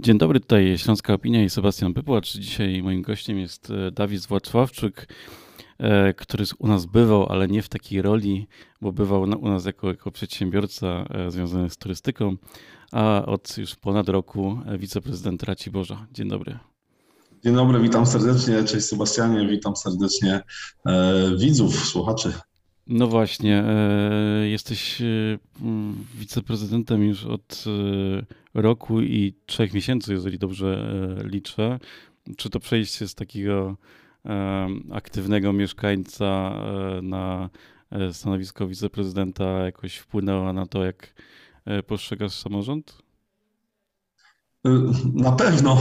Dzień dobry, tutaj Śląska Opinia i Sebastian Pypłacz. Dzisiaj moim gościem jest e, Dawid Włocławczyk, e, który u nas bywał, ale nie w takiej roli, bo bywał u nas jako, jako przedsiębiorca e, związany z turystyką, a od już ponad roku wiceprezydent Boża. Dzień dobry. Dzień dobry, witam serdecznie. Cześć Sebastianie, witam serdecznie widzów, słuchaczy. No właśnie, e, jesteś e, wiceprezydentem już od e, roku i trzech miesięcy, jeżeli dobrze liczę. Czy to przejście z takiego aktywnego mieszkańca na stanowisko wiceprezydenta jakoś wpłynęło na to, jak postrzegasz samorząd? Na pewno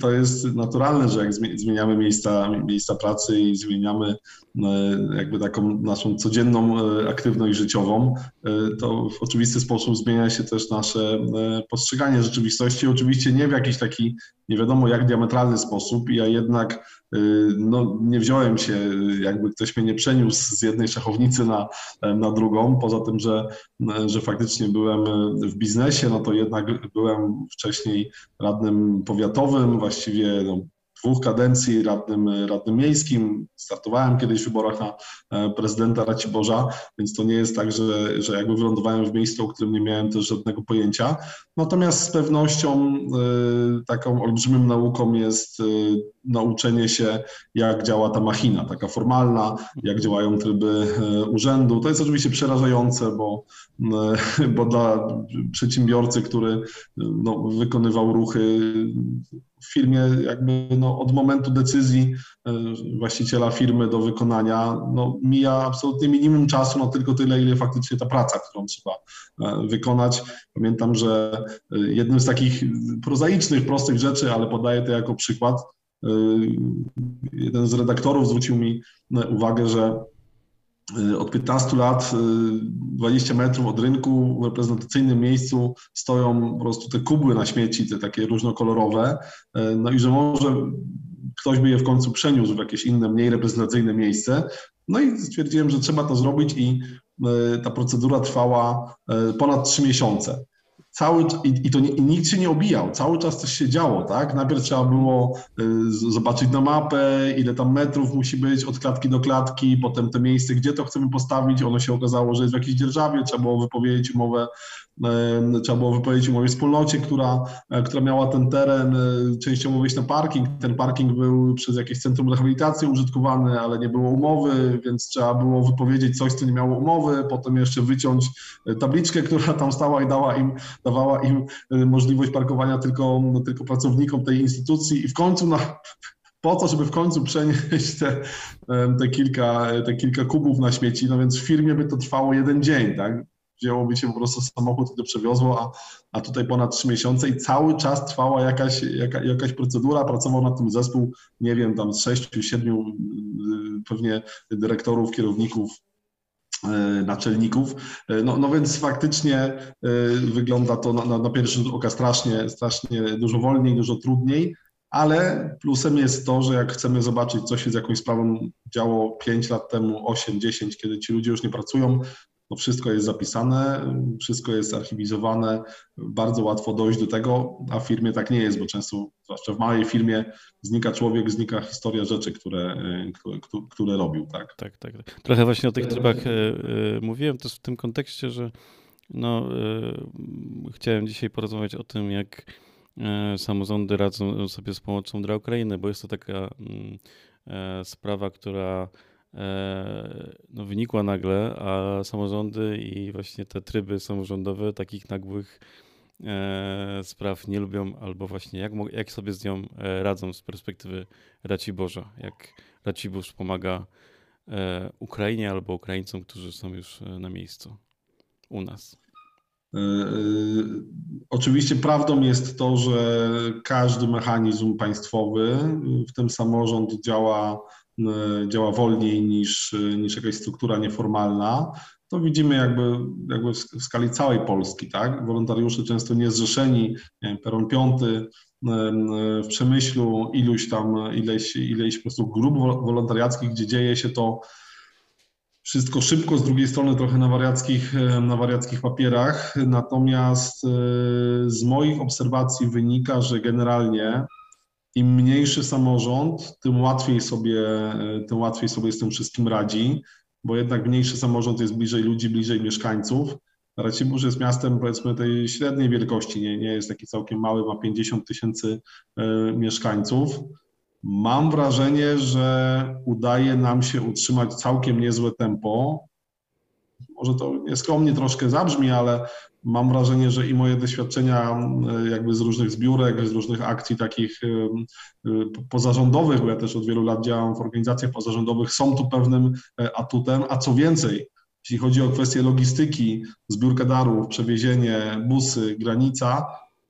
to jest naturalne, że jak zmieniamy miejsca, miejsca pracy i zmieniamy jakby taką naszą codzienną aktywność życiową, to w oczywisty sposób zmienia się też nasze postrzeganie rzeczywistości. Oczywiście nie w jakiś taki nie wiadomo jak diametralny sposób. Ja jednak no, nie wziąłem się, jakby ktoś mnie nie przeniósł z jednej szachownicy na, na drugą. Poza tym, że, że faktycznie byłem w biznesie, no to jednak byłem wcześniej radnym powiatowym, właściwie no, dwóch kadencji radnym, radnym miejskim. Startowałem kiedyś w wyborach na e, prezydenta Raciborza, więc to nie jest tak, że, że jakby wylądowałem w miejscu, o którym nie miałem też żadnego pojęcia. Natomiast z pewnością y, taką olbrzymią nauką jest y, nauczenie się, jak działa ta machina, taka formalna, jak działają tryby y, urzędu. To jest oczywiście przerażające, bo, bo dla przedsiębiorcy, który no, wykonywał ruchy w firmie jakby no, od momentu decyzji właściciela firmy do wykonania, no, mija absolutnie minimum czasu, no tylko tyle, ile faktycznie ta praca, którą trzeba wykonać. Pamiętam, że jednym z takich prozaicznych, prostych rzeczy, ale podaję to jako przykład, jeden z redaktorów zwrócił mi y, uwagę, że od 15 lat 20 metrów od rynku w reprezentacyjnym miejscu stoją po prostu te kubły na śmieci, te takie różnokolorowe, no i że może ktoś by je w końcu przeniósł w jakieś inne, mniej reprezentacyjne miejsce. No i stwierdziłem, że trzeba to zrobić i ta procedura trwała ponad 3 miesiące cały, i, i to i nikt się nie obijał, cały czas coś się działo, tak? Najpierw trzeba było y, zobaczyć na mapę, ile tam metrów musi być od klatki do klatki, potem te miejsce, gdzie to chcemy postawić, ono się okazało, że jest w jakiejś dzierżawie, trzeba było wypowiedzieć umowę trzeba było wypowiedzieć umowie wspólnocie, która, e, która miała ten teren e, częściowo wyjść na parking. Ten parking był przez jakieś centrum rehabilitacji użytkowany, ale nie było umowy, więc trzeba było wypowiedzieć coś, co nie miało umowy, potem jeszcze wyciąć e, tabliczkę, która tam stała i dała im, dawała im możliwość parkowania tylko, no, tylko pracownikom tej instytucji i w końcu na, po to, żeby w końcu przenieść te, te, kilka, te kilka kubów na śmieci, no więc w firmie by to trwało jeden dzień, tak? Wzięłoby się po prostu samochód i to przewiozło, a, a tutaj ponad trzy miesiące i cały czas trwała jakaś, jaka, jakaś procedura, pracował nad tym zespół, nie wiem, tam sześciu, siedmiu y, pewnie dyrektorów, kierowników, y, naczelników. Y, no, no więc faktycznie wygląda to na, na, na pierwszy rzut oka strasznie, strasznie dużo wolniej, dużo trudniej, ale plusem jest to, że jak chcemy zobaczyć, co się z jakąś sprawą działo 5 lat temu, 8, 10, kiedy ci ludzie już nie pracują, no wszystko jest zapisane, wszystko jest archiwizowane, bardzo łatwo dojść do tego, a w firmie tak nie jest, bo często, zwłaszcza w małej firmie, znika człowiek, znika historia rzeczy, które, które, które robił. Tak? tak, tak. Trochę właśnie o tych trybach e, e, mówiłem też w tym kontekście, że no, e, chciałem dzisiaj porozmawiać o tym, jak samorządy radzą sobie z pomocą dla Ukrainy, bo jest to taka mm, sprawa, która E, no, wynikła nagle, a samorządy i właśnie te tryby samorządowe takich nagłych e, spraw nie lubią, albo właśnie jak, jak sobie z nią e, radzą z perspektywy Raciborza, jak Racibórz pomaga Ukrainie albo Ukraińcom, którzy są już na miejscu u nas. Oczywiście prawdą jest to, że każdy mechanizm państwowy, w tym samorząd, działa E, działa wolniej niż, e, niż jakaś struktura nieformalna, to widzimy jakby, jakby w skali całej Polski, tak? Wolontariusze często niezrzeszeni, nie wiem, peron piąty e, w Przemyślu, iluś tam, ileś, ileś po prostu grup wolontariackich, gdzie dzieje się to wszystko szybko, z drugiej strony trochę na wariackich, na wariackich papierach. Natomiast z moich obserwacji wynika, że generalnie im mniejszy samorząd, tym łatwiej sobie, tym łatwiej sobie z tym wszystkim radzi, bo jednak mniejszy samorząd jest bliżej ludzi, bliżej mieszkańców. Racibórz jest miastem powiedzmy tej średniej wielkości, nie, nie jest taki całkiem mały, ma 50 tysięcy mieszkańców. Mam wrażenie, że udaje nam się utrzymać całkiem niezłe tempo. Może to nieskromnie troszkę zabrzmi, ale mam wrażenie, że i moje doświadczenia jakby z różnych zbiórek, z różnych akcji takich pozarządowych, bo ja też od wielu lat działam w organizacjach pozarządowych, są tu pewnym e, atutem, a co więcej, jeśli chodzi o kwestie logistyki, zbiórkę darów, przewiezienie, busy, granica,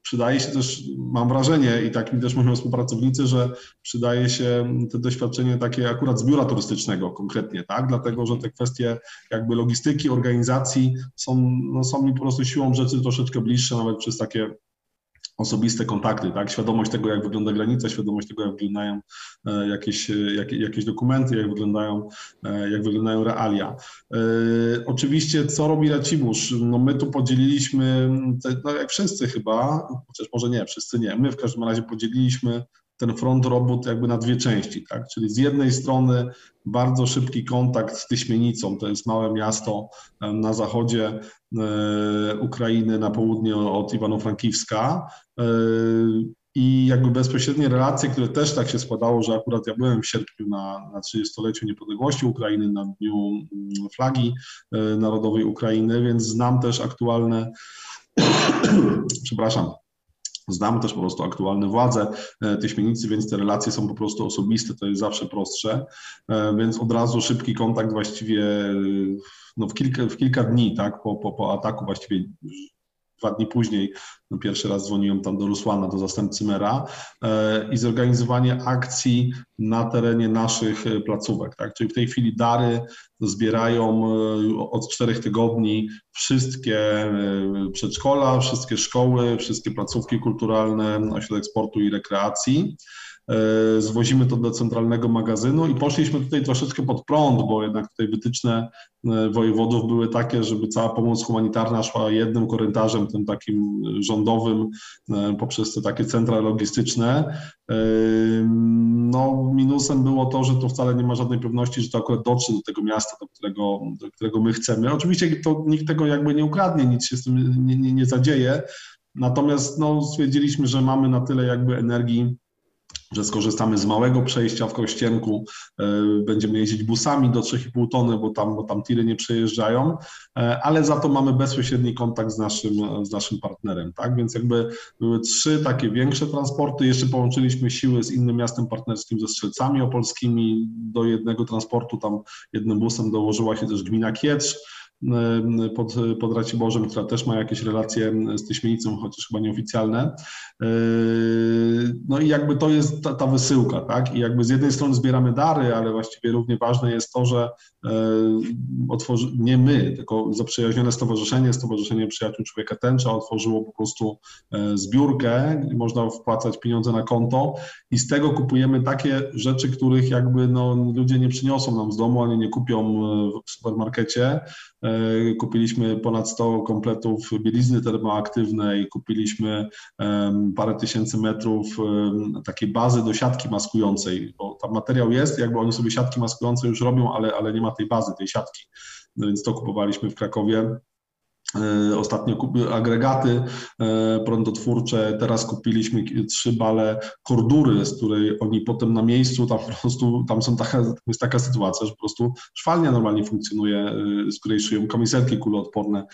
przydaje się też, mam wrażenie i tak mi też mówią współpracownicy, że przydaje się to doświadczenie takie akurat z biura turystycznego konkretnie, tak? Dlatego, że te kwestie jakby logistyki, organizacji są, no, są mi po prostu siłą rzeczy troszeczkę bliższe nawet przez takie osobiste kontakty, tak? Świadomość tego, jak wygląda granica, świadomość tego, jak wyglądają e, jakieś, e, jak, jakieś dokumenty, jak wyglądają, e, jak wyglądają realia. Oczywiście, co robi Racibórz? No my tu podzieliliśmy, no jak wszyscy chyba, chociaż może nie, wszyscy nie, my w każdym razie podzieliliśmy ten front robót jakby na dwie części, tak? Czyli z jednej strony bardzo szybki kontakt z Tyśmienicą, to jest małe miasto na zachodzie Ukrainy, na południe od Iwano-Frankiwska, i jakby bezpośrednie relacje, które też tak się składało, że akurat ja byłem w sierpniu na, na 30-leciu niepodległości Ukrainy, na Dniu mm, Flagi Narodowej Ukrainy, więc znam też aktualne, przepraszam, Znam też po prostu aktualne władze e, tej śmienicy, więc te relacje są po prostu osobiste, to jest zawsze prostsze, e, więc od razu szybki kontakt właściwie no w, kilka, w kilka dni, tak, po, po, po ataku właściwie dwa dni później, no pierwszy raz dzwoniłem tam do Rusłana, do zastępcy mera e, i zorganizowanie akcji na terenie naszych e, placówek. Tak? Czyli w tej chwili dary zbierają e, od czterech tygodni wszystkie przedszkola, wszystkie szkoły, wszystkie placówki kulturalne, ośrodek sportu i rekreacji. E, zwozimy to do centralnego magazynu i poszliśmy tutaj troszeczkę pod prąd, bo jednak tutaj wytyczne e, wojewodów były takie, żeby cała pomoc humanitarna szła jednym korytarzem, tym takim rządowym, e, poprzez te takie centra logistyczne. No, minusem było to, że to wcale nie ma żadnej pewności, że to akurat dotrze do tego miasta, do którego, do którego my chcemy. Oczywiście to nikt tego jakby nie ukradnie, nic się z tym nie, nie, nie zadzieje. Natomiast no, stwierdziliśmy, że mamy na tyle jakby energii, że skorzystamy z małego przejścia w Kościenku, e, będziemy jeździć busami do 3,5 tony, bo tam, bo tam tiry nie przejeżdżają, e, ale za to mamy bezpośredni kontakt z naszym, z naszym partnerem, tak? Więc jakby były trzy takie większe transporty, jeszcze połączyliśmy siły z innym miastem partnerskim, ze Strzelcami Opolskimi, do jednego transportu tam jednym busem dołożyła się też gmina Kietrz, pod, pod Raciborzem, która też ma jakieś relacje z Tyśmienicą, chociaż chyba nieoficjalne. E, no i jakby to jest ta, ta wysyłka, tak? I jakby z jednej strony zbieramy dary, ale właściwie równie ważne jest to, że e, otworzy, nie my, tylko zaprzyjaźnione stowarzyszenie, Stowarzyszenie Przyjaciół Człowieka Tęcza otworzyło po prostu e, zbiórkę, można wpłacać pieniądze na konto i z tego kupujemy takie rzeczy, których jakby no, ludzie nie przyniosą nam z domu, ani nie kupią w supermarkecie. Kupiliśmy ponad 100 kompletów bielizny termoaktywnej, kupiliśmy parę tysięcy metrów takiej bazy do siatki maskującej, bo tam materiał jest, jakby oni sobie siatki maskujące już robią, ale, ale nie ma tej bazy, tej siatki. No więc to kupowaliśmy w Krakowie. E, ostatnio agregaty e, prądotwórcze, teraz kupiliśmy trzy bale kordury, z której oni potem na miejscu, tam po prostu, tam są taka, jest taka sytuacja, że po prostu szwalnia normalnie funkcjonuje, e, z której szyją komiserki kuloodporne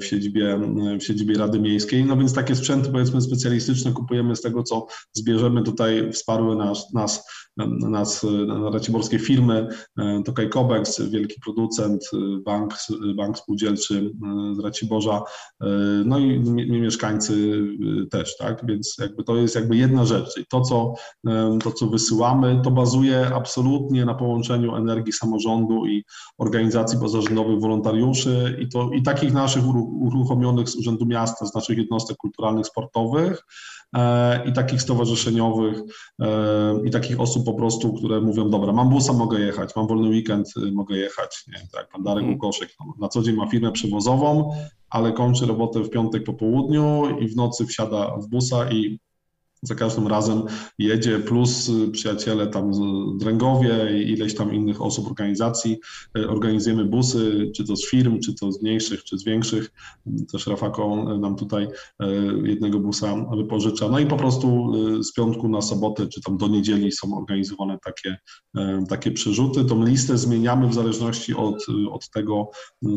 w siedzibie, w siedzibie Rady Miejskiej, no więc takie sprzęty powiedzmy specjalistyczne kupujemy z tego, co zbierzemy tutaj, wsparły nas, nas nas raciborskie firmy, Tokaj Kobex, wielki producent, bank, bank spółdzielczy z Raciborza, no i mieszkańcy też, tak? Więc jakby to jest jakby jedna rzecz. I to, co, to, co wysyłamy, to bazuje absolutnie na połączeniu energii samorządu i organizacji pozarządowych wolontariuszy i, to, i takich naszych uruchomionych z Urzędu Miasta, z naszych jednostek kulturalnych, sportowych, E, i takich stowarzyszeniowych e, i takich osób po prostu, które mówią, dobra, mam busa, mogę jechać, mam wolny weekend, y, mogę jechać. Nie tak, pan Darek mm. Łukoszek no, na co dzień ma firmę przewozową, ale kończy robotę w piątek po południu i w nocy wsiada w busa i za każdym razem jedzie, plus przyjaciele tam z Dręgowie i ileś tam innych osób, organizacji. E, organizujemy busy, czy to z firm, czy to z mniejszych, czy z większych. Też Rafako nam tutaj jednego busa wypożycza. No i po prostu z piątku na sobotę, czy tam do niedzieli są organizowane takie, takie przerzuty. Tą listę zmieniamy w zależności od, od tego,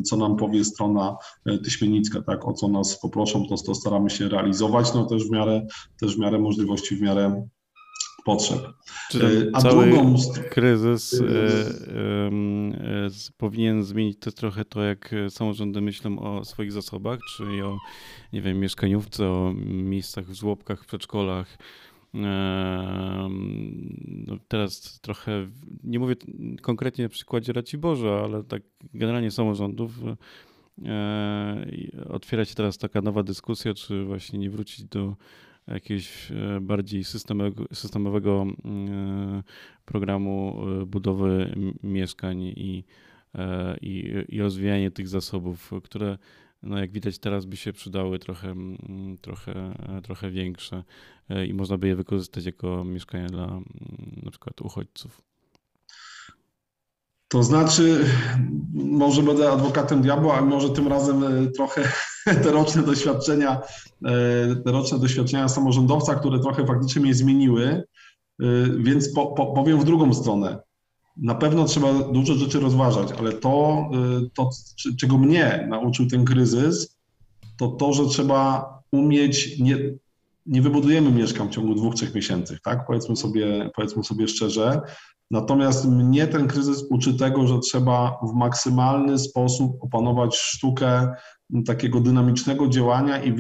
co nam powie strona tyśmienicka, tak, o co nas poproszą, to, to staramy się realizować, no też w miarę, też w miarę możliwości w miarę potrzeb. Czy A cały drugą... kryzys y, y, y, powinien zmienić też trochę to, jak samorządy myślą o swoich zasobach, czyli o, nie wiem, mieszkaniówce, o miejscach w żłobkach, w przedszkolach. No teraz trochę, nie mówię konkretnie na przykładzie Raciborza, ale tak generalnie samorządów otwiera się teraz taka nowa dyskusja, czy właśnie nie wrócić do jakiegoś e, bardziej systemowego, systemowego mm, e, programu e, budowy mieszkań i, i, i rozwijanie tych zasobów, które no jak widać teraz by się przydały trochę, mm, trochę, trochę większe i można by je wykorzystać jako mieszkania dla mm, na przykład uchodźców. To znaczy, może będę adwokatem diabła, ale może tym razem e, trochę te roczne doświadczenia, e, te roczne doświadczenia samorządowca, które trochę faktycznie mnie zmieniły, e, więc po, po, powiem w drugą stronę. Na pewno trzeba dużo rzeczy rozważać, ale to, to, czego mnie nauczył ten kryzys, to to, że trzeba umieć, nie, nie wybudujemy mieszkań w ciągu dwóch, trzech miesięcy, tak? Powiedzmy sobie, powiedzmy sobie szczerze, Natomiast mnie ten kryzys uczy tego, że trzeba w maksymalny sposób opanować sztukę takiego dynamicznego działania i,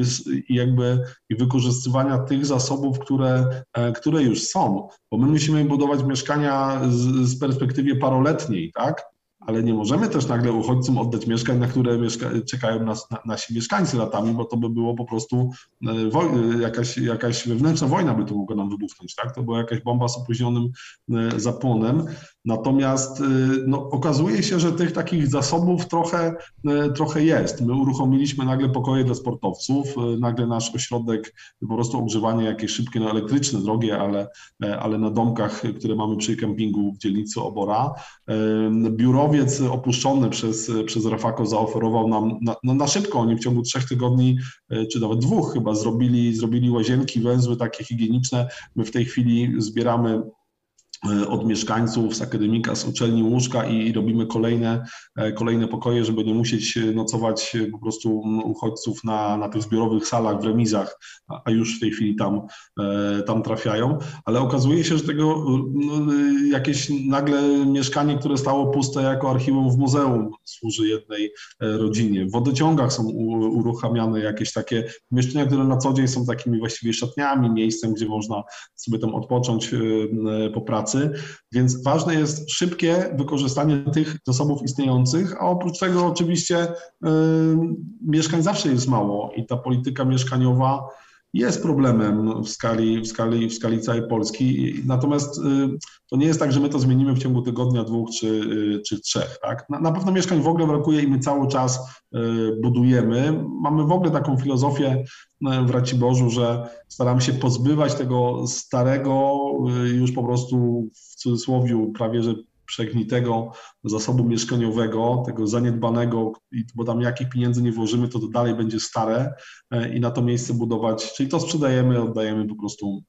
i jakby i wykorzystywania tych zasobów, które, e, które już są. Bo my musimy budować mieszkania z, z perspektywie paroletniej, tak? Ale nie możemy też nagle uchodźcom oddać mieszkań, na które mieszka czekają nas, na, nasi mieszkańcy latami, bo to by było po prostu e, e, jakaś, jakaś wewnętrzna wojna by tu mogła nam wybuchnąć, tak? To była jakaś bomba z opóźnionym e, zapłonem. Natomiast no, okazuje się, że tych takich zasobów trochę, trochę jest. My uruchomiliśmy nagle pokoje dla sportowców, nagle nasz ośrodek, po prostu ogrzewanie jakieś szybkie, no elektryczne, drogie, ale, ale na domkach, które mamy przy kempingu w dzielnicy Obora. Biurowie biurowiec opuszczony przez, przez Rafako zaoferował nam na, no na szybko, oni w ciągu trzech tygodni, e, czy nawet dwóch chyba, zrobili, zrobili łazienki, węzły takie higieniczne. My w tej chwili zbieramy E, od mieszkańców z akademika, z uczelni łóżka i robimy kolejne, e, kolejne pokoje, żeby nie musieć nocować po prostu uchodźców na, na tych zbiorowych salach w remizach, a już w tej chwili tam, e, tam trafiają. Ale okazuje się, że tego no, jakieś nagle mieszkanie, które stało puste jako archiwum w muzeum, służy jednej rodzinie. W wodociągach są uruchamiane jakieś takie mieszkania, które na co dzień są takimi właściwie szatniami, miejscem, gdzie można sobie tam odpocząć po pracy pracy, więc ważne jest szybkie wykorzystanie tych zasobów istniejących, a oprócz tego oczywiście y, mieszkań zawsze jest mało i ta polityka mieszkaniowa jest problemem w skali, w skali, w skali całej Polski. Natomiast y, to nie jest tak, że my to zmienimy w ciągu tygodnia, dwóch czy, y, czy trzech. Tak? Na, na pewno mieszkań w ogóle brakuje i my cały czas y, budujemy. Mamy w ogóle taką filozofię w Raciborzu, że staramy się pozbywać tego starego, już po prostu w cudzysłowie prawie że przegnitego zasobu mieszkaniowego, tego zaniedbanego, bo tam jakich pieniędzy nie włożymy, to to dalej będzie stare e, i na to miejsce budować, czyli to sprzedajemy, oddajemy po prostu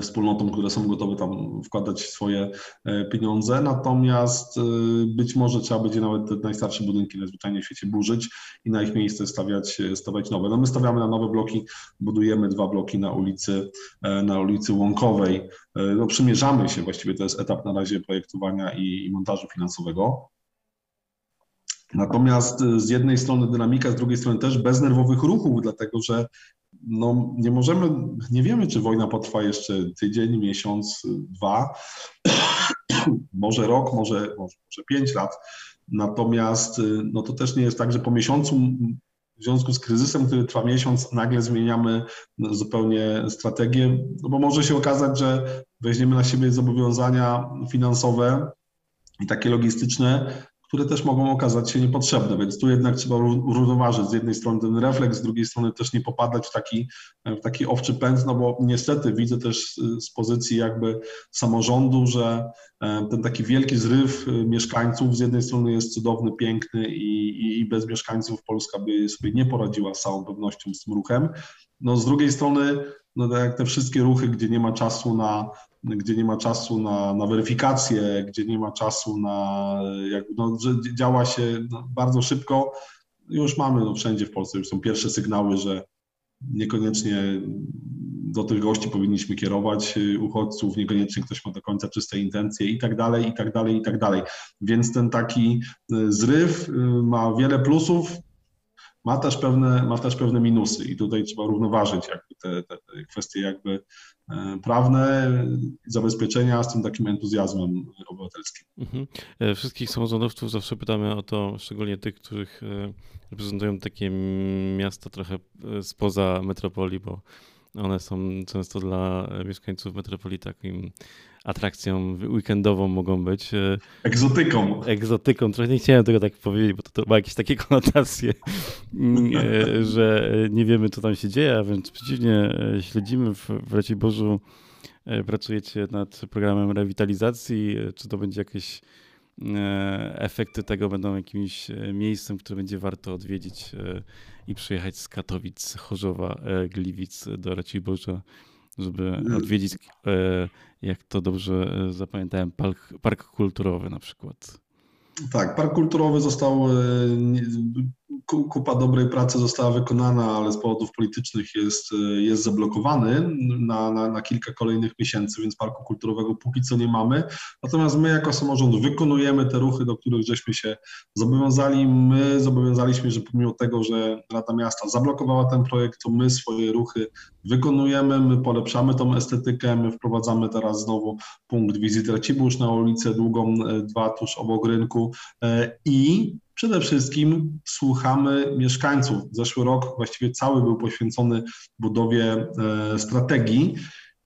wspólnotom, które są gotowe tam wkładać swoje e, pieniądze. Natomiast e, być może trzeba będzie nawet te najstarsze budynki najzwyczajniej w świecie burzyć i na ich miejsce stawiać, stawiać nowe. No my stawiamy na nowe bloki, budujemy dwa bloki na ulicy, na ulicy Łąkowej. No przymierzamy się, właściwie to jest etap na razie projektowania i, i montażu finansowego. Natomiast z jednej strony dynamika, z drugiej strony też bez nerwowych ruchów, dlatego że no, nie możemy, nie wiemy, czy wojna potrwa jeszcze tydzień, miesiąc, dwa, może rok, może, może, może pięć lat. Natomiast no, to też nie jest tak, że po miesiącu w związku z kryzysem, który trwa miesiąc, nagle zmieniamy zupełnie strategię, no bo może się okazać, że weźmiemy na siebie zobowiązania finansowe i takie logistyczne, które też mogą okazać się niepotrzebne, więc tu jednak trzeba równoważyć z jednej strony ten refleks, z drugiej strony też nie popadać w taki, w taki owczy pęd, no bo niestety widzę też z pozycji jakby samorządu, że e, ten taki wielki zryw e, mieszkańców z jednej strony jest cudowny, piękny i, i, i bez mieszkańców Polska by sobie nie poradziła z całą pewnością z tym ruchem. No z drugiej strony, no tak jak te wszystkie ruchy, gdzie nie ma czasu na gdzie nie ma czasu na, na weryfikację, gdzie nie ma czasu na, jak, no, że działa się no, bardzo szybko. Już mamy no, wszędzie w Polsce, już są pierwsze sygnały, że niekoniecznie do tych gości powinniśmy kierować y, uchodźców, niekoniecznie ktoś ma do końca czyste intencje i tak dalej, i tak dalej, i tak dalej. Więc ten taki y, zryw y, ma wiele plusów, ma też pewne, ma też pewne minusy i tutaj trzeba równoważyć jakby te, te, kwestie jakby e, prawne, zabezpieczenia z tym takim entuzjazmem obywatelskim. Mhm. E, wszystkich samorządowców zawsze pytamy o to, szczególnie tych, których e, reprezentują takie miasta trochę spoza metropolii, bo one są często dla mieszkańców metropolii takim atrakcją weekendową mogą być. E, egzotyką. Egzotyką. Trochę nie chciałem tego tak powiedzieć, bo to, to ma jakieś takie konotacje, mm, e, że nie wiemy, co tam się dzieje, a wręcz przeciwnie, e, śledzimy w, w Raciborzu, pracujecie nad programem rewitalizacji, czy to będzie jakieś efekty tego będą jakimś miejscem, które będzie warto odwiedzić i przyjechać z Katowic, Chorzowa, Gliwic do Raciborza żeby mm. odwiedzić, e, jak to dobrze e, zapamiętałem, park, park kulturowy na przykład. Tak, park kulturowy został, e, kupa dobrej pracy została wykonana, ale z powodów politycznych jest, jest zablokowany na, na, na, kilka kolejnych miesięcy, więc parku kulturowego póki co nie mamy. Natomiast my jako samorząd wykonujemy te ruchy, do których żeśmy się zobowiązali. My zobowiązaliśmy, że pomimo tego, że Rada Miasta zablokowała ten projekt, to my swoje ruchy wykonujemy, my polepszamy tą estetykę, my wprowadzamy teraz znowu punkt wizyty Racibórz na ulicę Długą 2 tuż obok rynku e, i Przede wszystkim słuchamy mieszkańców. Zeszły rok właściwie cały był poświęcony budowie e, strategii.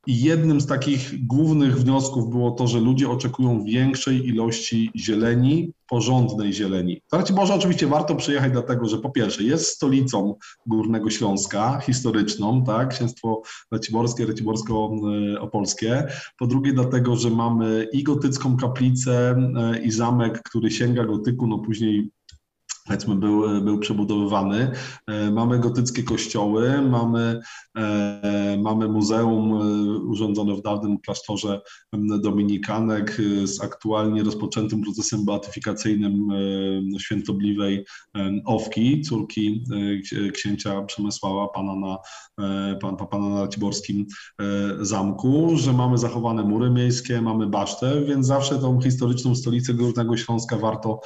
I jednym z takich głównych wniosków było to, że ludzie oczekują większej ilości zieleni, porządnej zieleni. Raciborze oczywiście warto przyjechać dlatego, że po pierwsze jest stolicą Górnego Śląska, historyczną, tak, księstwo raciborskie, raciborsko-opolskie. Po drugie dlatego, że mamy i gotycką kaplicę e, i zamek, który sięga gotyku, no później powiedzmy był, był przebudowywany. E, mamy gotyckie kościoły, mamy, e, mamy muzeum e, urządzone w dawnym klasztorze dominikanek z aktualnie rozpoczętym procesem beatyfikacyjnym świętobliwej Owki, córki księcia Przemysława, pana na, pan, pana na Raciborskim Zamku, że mamy zachowane mury miejskie, mamy basztę, więc zawsze tą historyczną stolicę Górnego Śląska warto,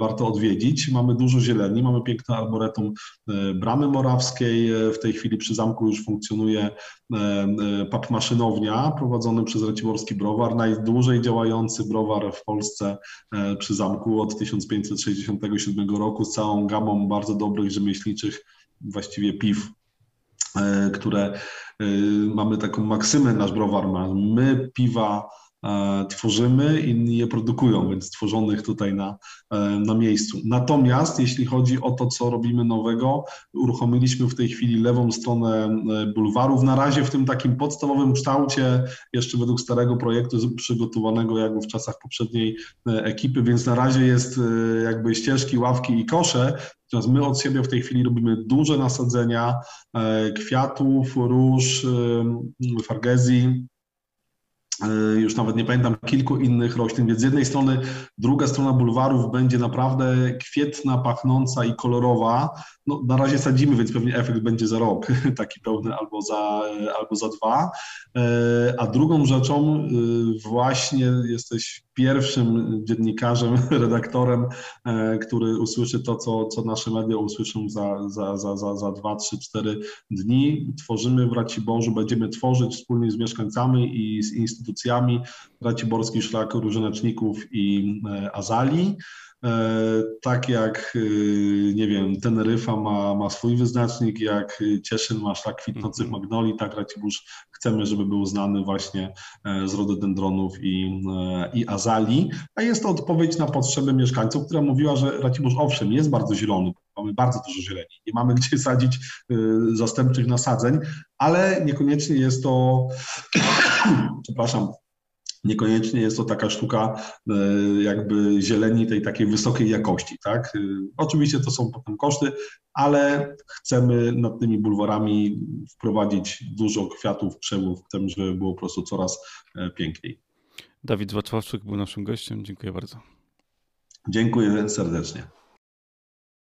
warto odwiedzić mamy dużo zieleni, mamy piękny arboretum e, Bramy Morawskiej, e, w tej chwili przy zamku już funkcjonuje e, pap maszynownia prowadzony przez Raciborski Browar, najdłużej działający browar w Polsce przy zamku od 1567 roku z całą gamą bardzo dobrych rzemieślniczych właściwie piw które mamy taką maksymę nasz browar ma. My piwa tworzymy, inni je produkują, więc tworzonych tutaj na, e, na miejscu. Natomiast jeśli chodzi o to, co robimy nowego, uruchomiliśmy w tej chwili lewą stronę e, bulwarów, na razie w tym takim podstawowym kształcie, jeszcze według starego projektu przygotowanego jakby w czasach poprzedniej ekipy, więc na razie jest jakby ścieżki, ławki i kosze, Natomiast my od siebie w tej chwili robimy duże nasadzenia kwiatów, róż, fargezji, E, już nawet nie pamiętam, kilku innych roślin, więc z jednej strony druga strona bulwarów będzie naprawdę kwietna, pachnąca i kolorowa. No, na razie sadzimy, więc pewnie efekt będzie za rok, taki pełny albo za, albo za dwa. E, a drugą rzeczą e, właśnie jesteś pierwszym dziennikarzem, redaktorem, który usłyszy to, co, co nasze media usłyszą za, za, za, za, za 2, 3, 4 dni. Tworzymy w Raciborzu, będziemy tworzyć wspólnie z mieszkańcami i z instytucjami Raciborski Szlak Różyneczników i Azali. E, tak jak, e, nie wiem, Teneryfa ma, ma swój wyznacznik, jak Cieszyn ma szlak kwitnących mhm. magnolii, tak Racibórz chcemy, żeby był znany właśnie e, z rododendronów i, i azali. A jest to odpowiedź na potrzeby mieszkańców, która mówiła, że Racibórz owszem jest bardzo zielony, mamy bardzo dużo zieleni, nie mamy gdzie sadzić zastępczych nasadzeń, ale niekoniecznie jest to, przepraszam, Niekoniecznie jest to taka sztuka e, jakby zieleni tej takiej wysokiej jakości, tak? E, oczywiście to są potem koszty, ale chcemy nad tymi bulwarami wprowadzić dużo kwiatów, krzewów, chcemy, żeby było po prostu coraz e, piękniej. Dawid Wacławczyk był naszym gościem. Dziękuję bardzo. Dziękuję serdecznie.